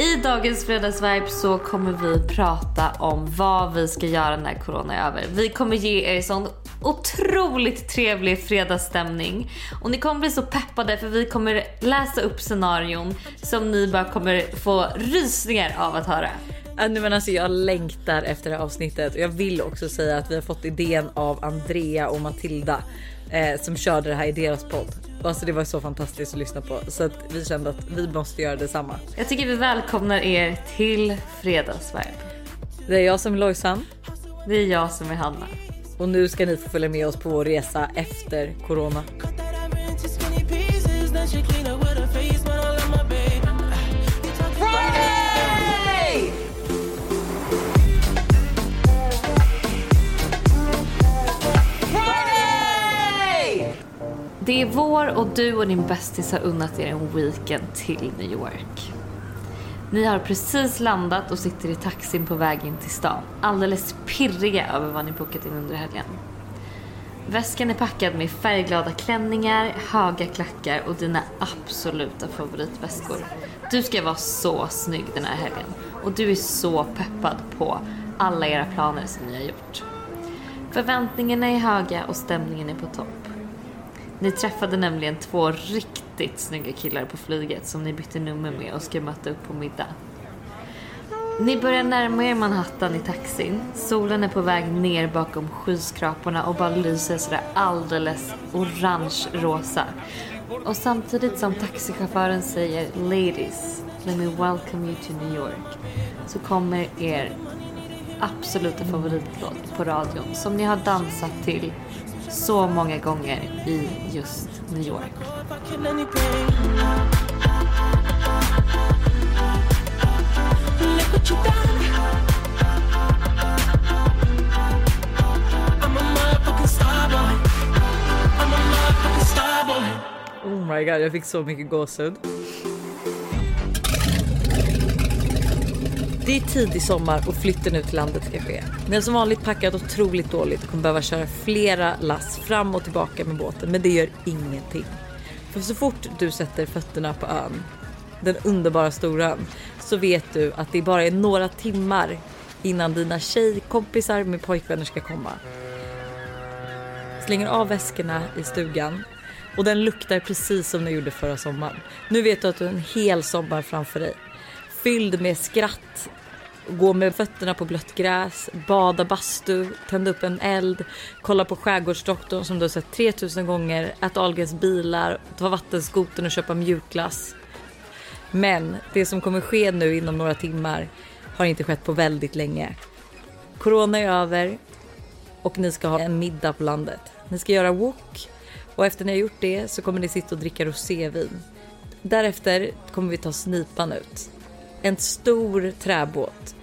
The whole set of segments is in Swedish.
I dagens fredagsvibe så kommer vi prata om vad vi ska göra när corona är över. Vi kommer ge er sån otroligt trevlig fredagsstämning och ni kommer bli så peppade för vi kommer läsa upp scenarion som ni bara kommer få rysningar av att höra. Men alltså, jag längtar efter det här avsnittet och jag vill också säga att vi har fått idén av Andrea och Matilda eh, som körde det här i deras podd. Alltså det var så fantastiskt att lyssna på så att vi kände att vi måste göra detsamma. Jag tycker vi välkomnar er till fredagsvibe. Det är jag som är Lojsan Det är jag som är Hanna. och nu ska ni få följa med oss på vår resa efter corona. Det är vår och du och din bästis har unnat er en weekend till New York. Ni har precis landat och sitter i taxin på väg in till stan. Alldeles pirriga över vad ni bokat in under helgen. Väskan är packad med färgglada klänningar, höga klackar och dina absoluta favoritväskor. Du ska vara så snygg den här helgen och du är så peppad på alla era planer som ni har gjort. Förväntningarna är höga och stämningen är på topp. Ni träffade nämligen två riktigt snygga killar på flyget som ni bytte nummer med och ska möta upp på middag. Ni börjar närma er Manhattan i taxin. Solen är på väg ner bakom skyskraporna och bara lyser sådär alldeles orange-rosa. Och samtidigt som taxichauffören säger “Ladies, let me welcome you to New York” så kommer er absoluta favoritlåt på radion som ni har dansat till så många gånger i just New York. Oh my god, jag fick så mycket gåshud. Det är tidig sommar och flytten ut till landet ska ske. Ni har som vanligt packat otroligt dåligt och kommer behöva köra flera lass fram och tillbaka med båten, men det gör ingenting. För så fort du sätter fötterna på ön, den underbara stora ön, så vet du att det bara är några timmar innan dina tjejkompisar med pojkvänner ska komma. Slänger av väskorna i stugan och den luktar precis som den gjorde förra sommaren. Nu vet du att du har en hel sommar framför dig. Fylld med skratt, gå med fötterna på blött gräs, bada bastu, tända upp en eld, kolla på Skärgårdsdoktorn som du har sett 3000 gånger, äta Ahlgrens bilar, ta vattenskoten och köpa mjukglass. Men det som kommer ske nu inom några timmar har inte skett på väldigt länge. Corona är över och ni ska ha en middag på landet. Ni ska göra wok och efter ni har gjort det så kommer ni sitta och dricka rosévin. Därefter kommer vi ta snipan ut. En stor träbåt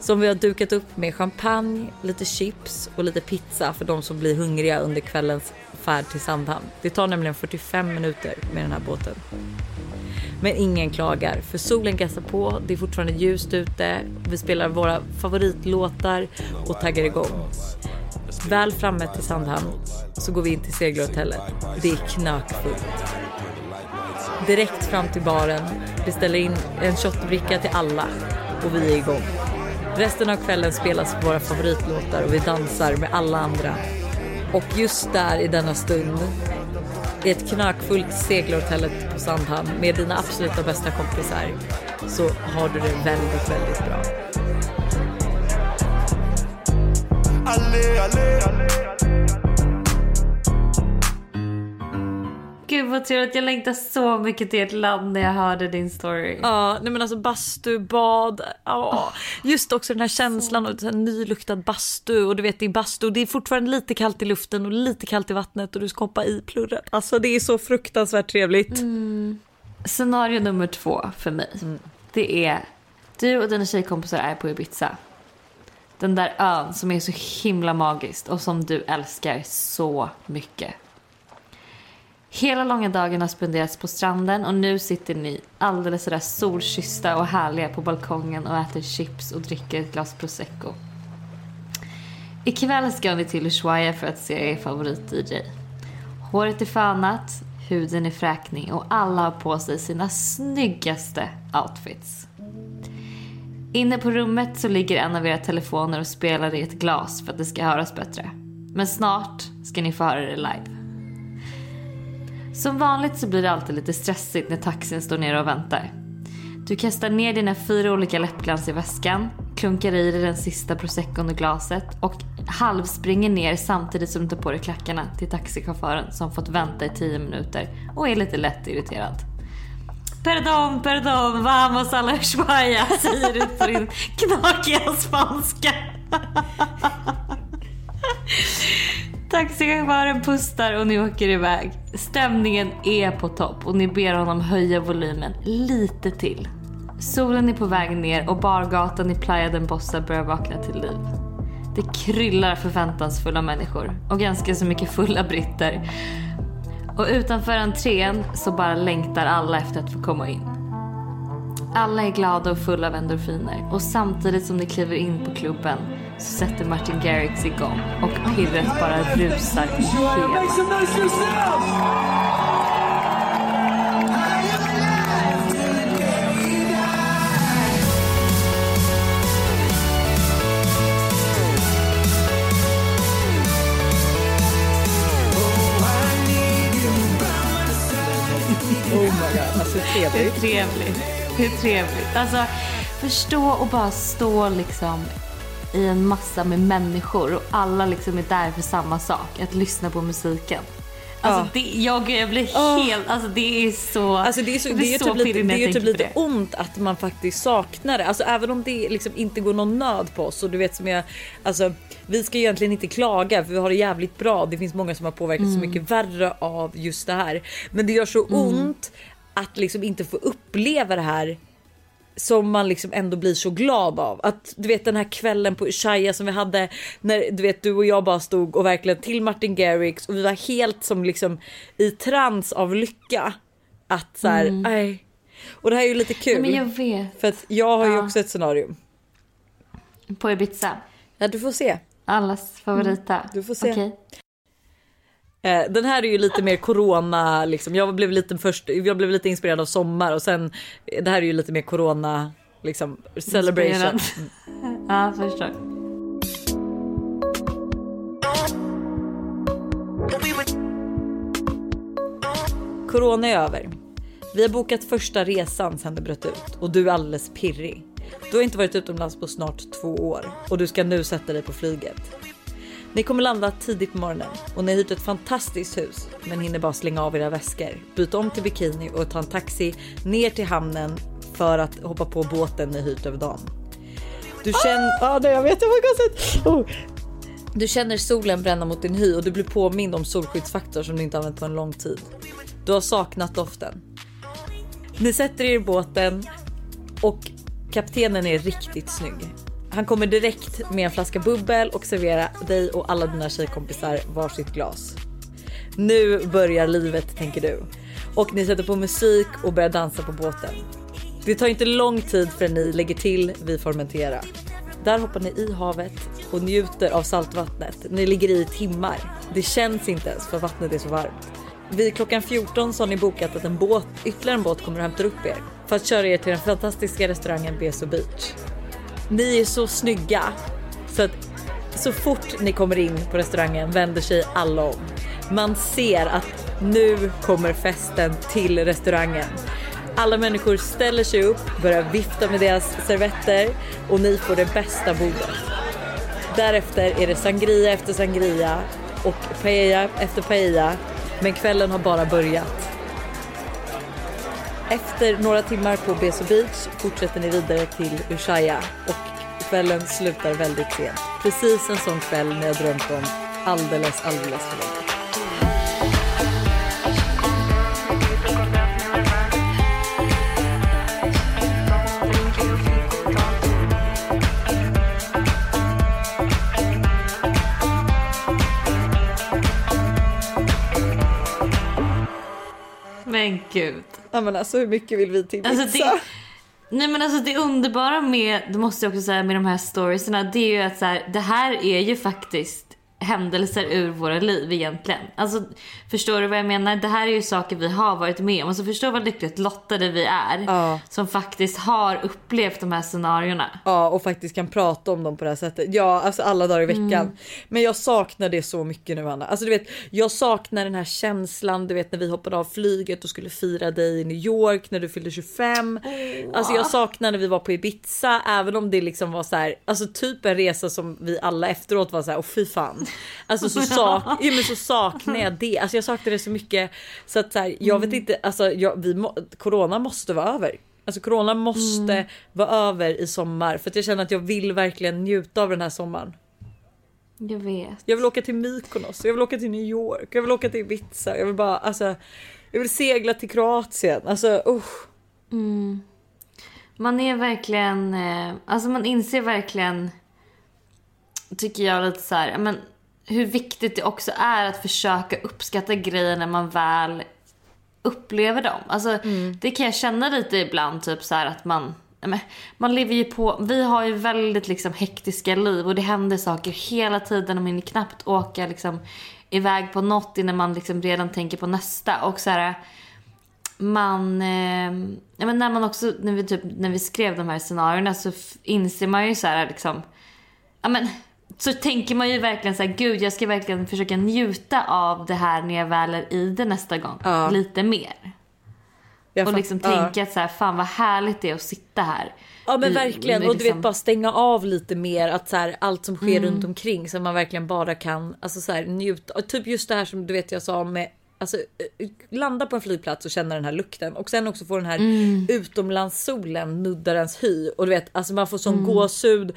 som vi har dukat upp med champagne, lite chips och lite pizza för de som blir hungriga under kvällens färd till Sandhamn. Det tar nämligen 45 minuter med den här båten. Men ingen klagar för solen gassar på, det är fortfarande ljust ute, vi spelar våra favoritlåtar och taggar igång. Väl framme till Sandhamn så går vi in till seglarhotellet. Det är knökfullt. Direkt fram till baren, beställer in en shotbricka till alla och vi är igång. Resten av kvällen spelas våra favoritlåtar och vi dansar med alla andra. Och just där i denna stund i ett knökfullt segelhotellet på Sandhamn med dina absoluta bästa kompisar så har du det väldigt, väldigt bra. Gud vad trevligt, jag längtar så mycket till ett land när jag hörde din story. Ja, nej men alltså bastu, bad, ja. Just också den här känslan av en nyluktad bastu och du vet det är bastu, det är fortfarande lite kallt i luften och lite kallt i vattnet och du ska hoppa i plurret. Alltså det är så fruktansvärt trevligt. Scenario nummer två för mig. Det är du och dina tjejkompisar är på Ibiza. Den där ön som är så himla magiskt och som du älskar så mycket. Hela långa dagen har spenderats på stranden och nu sitter ni alldeles sådär solkyssta och härliga på balkongen och äter chips och dricker ett glas prosecco. Ikväll ska ni till Ushuaia för att se er favorit-DJ. Håret är fönat, huden är fräknig och alla har på sig sina snyggaste outfits. Inne på rummet så ligger en av era telefoner och spelar i ett glas för att det ska höras bättre. Men snart ska ni få höra det live. Som vanligt så blir det alltid lite stressigt när taxin står nere och väntar. Du kastar ner dina fyra olika läppglans i väskan, klunkar i dig den sista proseccon i glaset och halvspringer ner samtidigt som du tar på dig klackarna till taxichauffören som fått vänta i tio minuter och är lite lätt irriterad. Perdon, perdon, vamos a la España, säger du på din knakiga spanska. Taxichauffören pustar och ni åker iväg. Stämningen är på topp och ni ber honom höja volymen lite till. Solen är på väg ner och bargatan i Playa den Bossa börjar vakna till liv. Det kryllar förväntansfulla människor och ganska så mycket fulla britter. Och utanför entrén så bara längtar alla efter att få komma in. Alla är glada och fulla av endorfiner och samtidigt som ni kliver in på klubben så sätter Martin Garrix igång och pirret bara rusar i hela. Oh my god, alltså Hur trevligt. trevligt. Hur trevligt. Alltså förstå och bara stå liksom i en massa med människor och alla liksom är där för samma sak. Att lyssna på musiken. Alltså Ja. det, jag, jag blir helt, alltså det är så, Alltså det är, så, jag det är ju typ lite, det är typ lite det. ont att man faktiskt saknar det. Alltså även om det liksom inte går någon nöd på oss. Och du vet som jag, alltså vi ska egentligen inte klaga för vi har det jävligt bra. Det finns många som har påverkats Mm. så mycket värre av just det här. Men det gör så ont att liksom inte få uppleva det här som man liksom ändå blir så glad av. Att du vet den här kvällen på Shaya som vi hade när du vet du och jag bara stod och verkligen till Martin Garrix och vi var helt som liksom i trans av lycka. Att så här, nej. Och det här är ju lite kul. Mm. Nej, men jag vet. För att jag har ju Ja. också ett scenario. På Ibiza. Ja du får se. Allas favorita. Mm. Du får se. Okej. Eh, den här är ju lite mer corona liksom. Jag blev lite först, jag blev lite inspirerad av sommar och sen eh, det här är ju lite mer corona liksom celebration. Inspirerad. Ja, förstår. Corona är över. Vi har bokat första resan sedan det bröt ut och du är alldeles pirrig. Du har inte varit utomlands på snart två år och du ska nu sätta dig på flyget. Ni kommer landa tidigt på morgonen och ni har hyrt ett fantastiskt hus men hinner bara slänga av era väskor, byta om till bikini och ta en taxi ner till hamnen för att hoppa på båten ni hyrt över dagen. Du känner... Ja, ah, jag vet, det var konstigt. Oh. Du känner solen bränna mot din hy och du blir påmind om solskyddsfaktor som du inte använt på en lång tid. Du har saknat doften. Ni sätter er i båten och kaptenen är riktigt snygg. Han kommer direkt med en flaska bubbel och serverar dig och alla dina tjejkompisar varsitt glas. Nu börjar livet tänker du. Och ni sätter på musik och börjar dansa på båten. Det tar inte lång tid förrän ni lägger till vid Formentera. Där hoppar ni i havet och njuter av saltvattnet. Ni ligger i timmar. Det känns inte ens för vattnet är så varmt. Vid klockan 14 så har ni bokat att en båt, ytterligare en båt kommer och hämtar upp er för att köra er till den fantastiska restaurangen Beso Beach. Ni är så snygga så att så fort ni kommer in på restaurangen vänder sig alla om. Man ser att nu kommer festen till restaurangen. Alla människor ställer sig upp, börjar vifta med deras servetter och ni får det bästa bordet. Därefter är det sangria efter sangria och paella efter paella. Men kvällen har bara börjat. Efter några timmar på Beso Beach fortsätter ni vidare till Ushuaia och kvällen slutar väldigt sent. Precis en sån kväll ni har drömt om alldeles, alldeles för länge. Men gud. Ja men alltså hur mycket vill vi till pizza? Alltså det, nej men alltså det underbara med, det måste jag också säga med de här storiesarna, det är ju att så här, det här är ju faktiskt händelser ur våra liv egentligen. Alltså förstår du vad jag menar? Det här är ju saker vi har varit med om. Alltså förstå vad lyckligt lottade vi är. Ja. Som faktiskt har upplevt de här scenarierna. Ja och faktiskt kan prata om dem på det här sättet. Ja alltså alla dagar i veckan. Men jag saknar det så mycket nu Anna. Alltså du vet jag saknar den här känslan du vet när vi hoppade av flyget och skulle fira dig i New York när du fyllde 25. Alltså jag saknar när vi var på Ibiza även om det liksom var så här, alltså typ en resa som vi alla efteråt var så här, åh fy fan. Alltså så, sak, ja, men så saknar jag det. Alltså jag saknar det så mycket så att så här, jag vet inte, alltså jag, vi må, corona måste vara över. Alltså corona måste vara över i sommar för att jag känner att jag vill verkligen njuta av den här sommaren. Jag vet. Jag vill åka till Mykonos, jag vill åka till New York, jag vill åka till Ibiza, jag vill bara alltså. Jag vill segla till Kroatien. Alltså usch. Man är verkligen, eh, alltså man inser verkligen, tycker jag lite så här, men hur viktigt det också är att försöka uppskatta grejer när man väl upplever dem. Alltså det kan jag känna lite ibland, typ så här att man, man lever ju på, vi har ju väldigt liksom hektiska liv och det händer saker hela tiden och man hinner knappt åka liksom iväg på något innan man liksom redan tänker på nästa. Och så här, man, eh, men när man också, när vi, typ, när vi skrev de här scenarierna så inser man ju så här liksom, ja men så tänker man ju verkligen så här, gud jag ska verkligen försöka njuta av det här när jag väl är i det nästa gång. Ja. Lite mer. Jag Och liksom ja. tänka att så här, fan vad härligt det är att sitta här. Ja men I- verkligen och du vet liksom- bara stänga av lite mer att så här, allt som sker runt omkring så man verkligen bara kan alltså så här, njuta. Typ just det här som du vet jag sa med Alltså eh, landa på en flygplats och känna den här lukten och sen också få den här utomlandssolen nudda ens hy och du vet alltså man får sån gåshud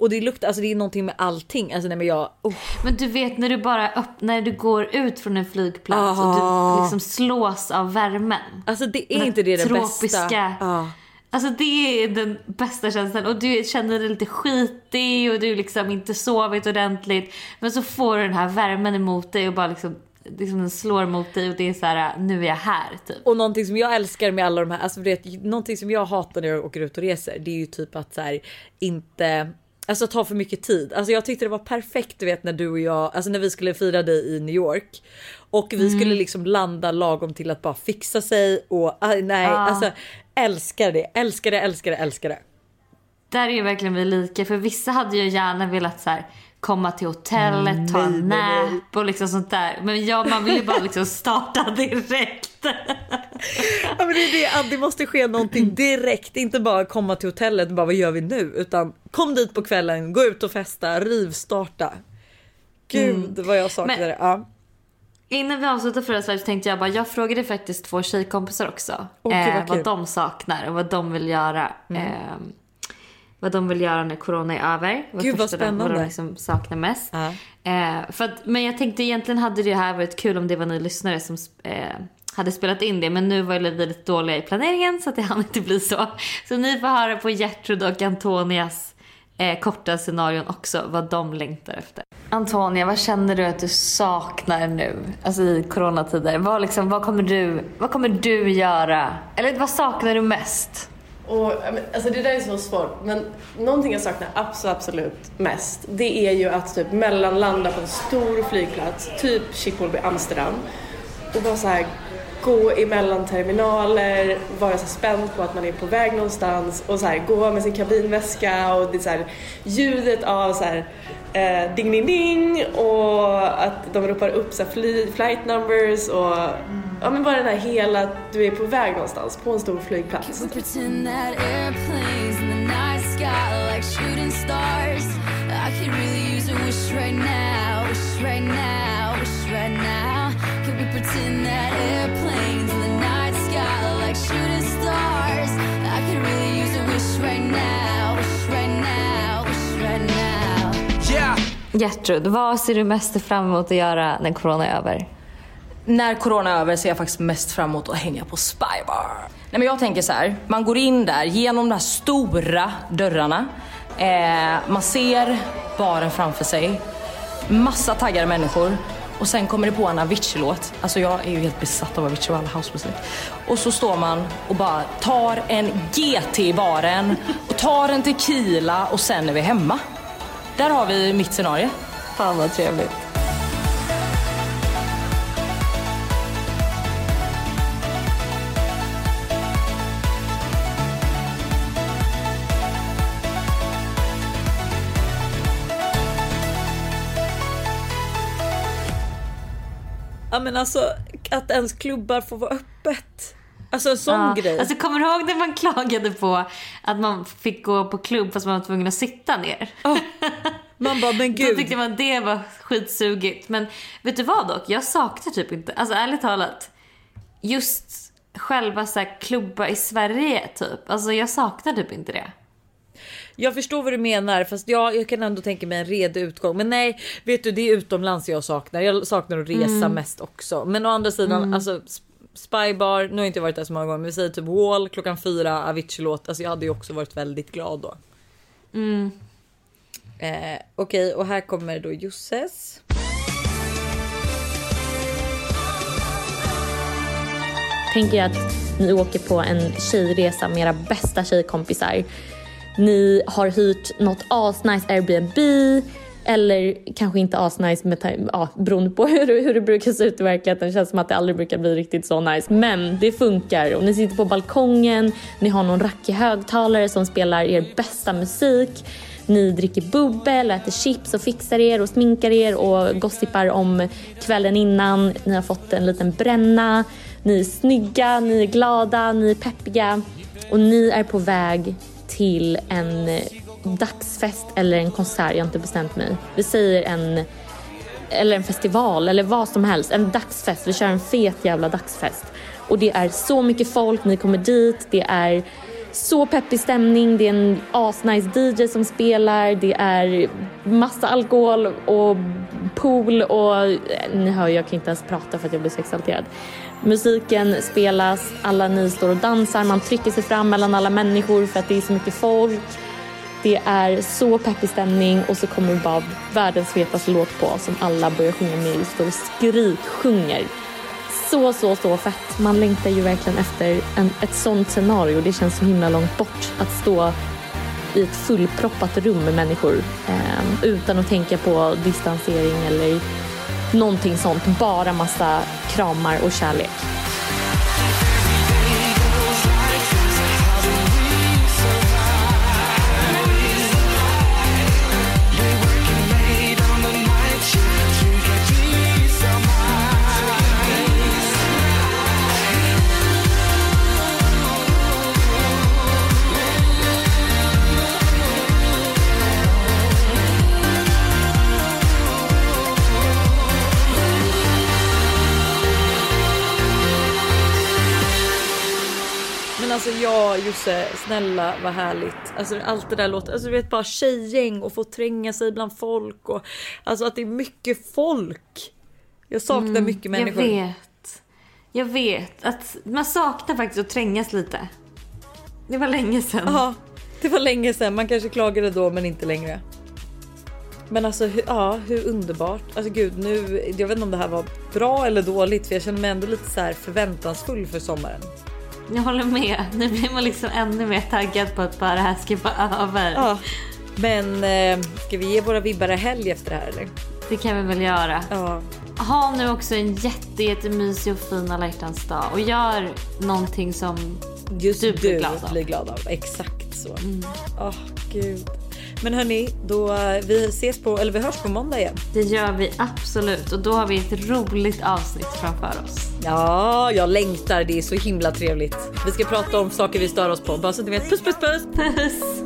och det luktar alltså det är någonting med allting alltså nej men jag oh, Men du vet när du bara upp, när du går ut från en flygplats och Ah. du liksom slås av värmen. alltså det är Den inte det det tropiska- bästa. Ja. Alltså det är den bästa känslan och du känner dig lite skitig och du liksom inte sovit ordentligt. Men så får du den här värmen emot dig och bara liksom, liksom den slår mot dig och det är så här, nu är jag här typ. Och någonting som jag älskar med alla de här, alltså det, någonting som jag hatar när jag åker ut och reser, det är ju typ att så här, inte Alltså ta för mycket tid. Alltså jag tyckte det var perfekt du vet när du och jag, alltså när vi skulle fira dig i New York. Och vi skulle liksom landa lagom till att bara fixa sig och aj, nej Ja. alltså älskar det, älskar det, älskar det, älskar det. Där är verkligen vi lika för vissa hade ju gärna velat så här, komma till hotellet, ta en nap och liksom sånt där. Men ja, man vill ju bara liksom starta direkt. Är det, att det måste ske någonting direkt, inte bara komma till hotellet och bara vad gör vi nu? Utan kom dit på kvällen, gå ut och festa, rivstarta. Gud vad jag saknade Men- det. Ja. Innan vi avslutar förra Sverige så tänkte jag bara, jag frågade faktiskt två tjejkompisar också. Vad eh, vad kul. de saknar och vad de vill göra. Eh, vad de vill göra när corona är över. Vad Gud, vad första de- Vad spännande. de liksom saknar mest. Ja. Eh, för att, men jag tänkte egentligen hade det här varit kul om det var ni lyssnare som eh, hade spelat in det. Men nu var vi lite dåliga i planeringen så att det hann inte bli så. Så ni får höra på Gertrud och Antonias eh, korta scenarion också vad de längtar efter. Antonia, vad känner du att du saknar nu? Alltså i coronatider. Vad, liksom, vad, kommer du, vad kommer du göra? Eller vad saknar du mest? Och, alltså det där är så svårt, men någonting jag saknar absolut, absolut mest, det är ju att typ mellanlanda på en stor flygplats, typ Schiphol i Amsterdam, och bara så här gå emellan terminaler, vara så spänd på att man är på väg någonstans och så här gå med sin kabinväska och det så här ljudet av så här eh, ding ding ding och att de ropar upp så här fly, flight numbers och ja men bara den här hela, att du är på väg någonstans på en stor flygplats. Pretend that airplane Gertrud, vad ser du mest fram emot att göra när corona är över? När corona är över ser jag faktiskt mest fram emot att hänga på Spybar. Nej men jag tänker så här, man går in där genom de här stora dörrarna. Eh, man ser baren framför sig. Massa taggade människor. Och sen kommer det på en Avicii-låt. Alltså jag är ju helt besatt av Avicii och all housemusik. Och så står man och bara tar en GT i baren och tar en tequila och sen är vi hemma. Där har vi mitt scenario. Fan vad trevligt. Ja men alltså att ens klubbar får vara öppet. Alltså en sån Ja. grej. Alltså kommer du ihåg när man klagade på att man fick gå på klubb fast man var tvungen att sitta ner? Man bara men Då gud. tyckte man det var skitsugigt. Men vet du vad dock? Jag saknar typ inte, alltså ärligt talat, just själva så här klubba i Sverige typ. Alltså jag saknar typ inte det. Jag förstår vad du menar fast jag, jag kan ändå tänka mig en redig utgång. Men nej, vet du det är utomlands jag saknar. Jag saknar att resa mest också. Men å andra sidan alltså S- Spybar, nu har jag inte varit där så många gånger men vi säger typ Wall klockan fyra, Avicii-låt. Alltså jag hade ju också varit väldigt glad då. Eh, Okej och här kommer då Josses. Tänk er att ni åker på en tjejresa med era bästa tjejkompisar. Ni har hyrt något asnice Airbnb eller kanske inte asnice med, ja, beroende på hur, det- hur det brukar se ut i verkligheten. Det känns som att det aldrig brukar bli riktigt så nice. Men det funkar och ni sitter på balkongen, ni har någon rackig högtalare som spelar er bästa musik. Ni dricker bubbel, äter chips och fixar er och sminkar er och gossipar om kvällen innan. Ni har fått en liten bränna. Ni är snygga, ni är glada, ni är peppiga och ni är på väg till en dagsfest eller en konsert, jag har inte bestämt mig. Vi säger en eller en festival eller vad som helst. En dagsfest. Vi kör en fet jävla dagsfest. Och det är så mycket folk, ni kommer dit, det är så peppig stämning, det är en asnice DJ som spelar, det är massa alkohol och pool och eh, ni hör jag kan inte ens prata för att jag blir så exalterad. Musiken spelas, alla ni står och dansar, man trycker sig fram mellan alla människor för att det är så mycket folk. Det är så peppig stämning och så kommer det bara världens fetaste låt på som alla börjar sjunga med i, står och skriksjunger. Så, så, så fett. Man längtar ju verkligen efter en, ett sånt scenario. Det känns så himla långt bort att stå i ett fullproppat rum med människor eh, utan att tänka på distansering eller någonting sånt. Bara massa kramar och kärlek. Ja Josse, snälla vad härligt. Alltså allt det där låter, alltså du vet bara tjejgäng och få tränga sig bland folk och alltså att det är mycket folk. Jag saknar mycket människor. Jag vet. Jag vet. Att man saknar faktiskt att trängas lite. Det var länge sedan. Ja, det var länge sedan. Man kanske klagade då men inte längre. Men alltså hur, ja, hur underbart. Alltså gud, nu, jag vet inte om det här var bra eller dåligt för jag känner mig ändå lite så här förväntansfull för sommaren. Jag håller med. Nu blir man liksom ännu mer taggad på att bara det här ska vara över. Ja, men eh, ska vi ge våra vibbar en helg efter det här eller? Det kan vi väl göra. Ja. Ha nu också en jätte, jättemysig och fin alla dag och gör någonting som Just Du blir blir glad glad av. av. Exakt så. Åh gud. Men hörni, då eh, vi ses på, eller vi hörs på måndag igen. Det gör vi absolut och då har vi ett roligt avsnitt framför oss. Ja, jag längtar. Det är så himla trevligt. Vi ska prata om saker vi stör oss på. Bara så att ni vet. Puss, puss, puss! puss.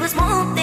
was more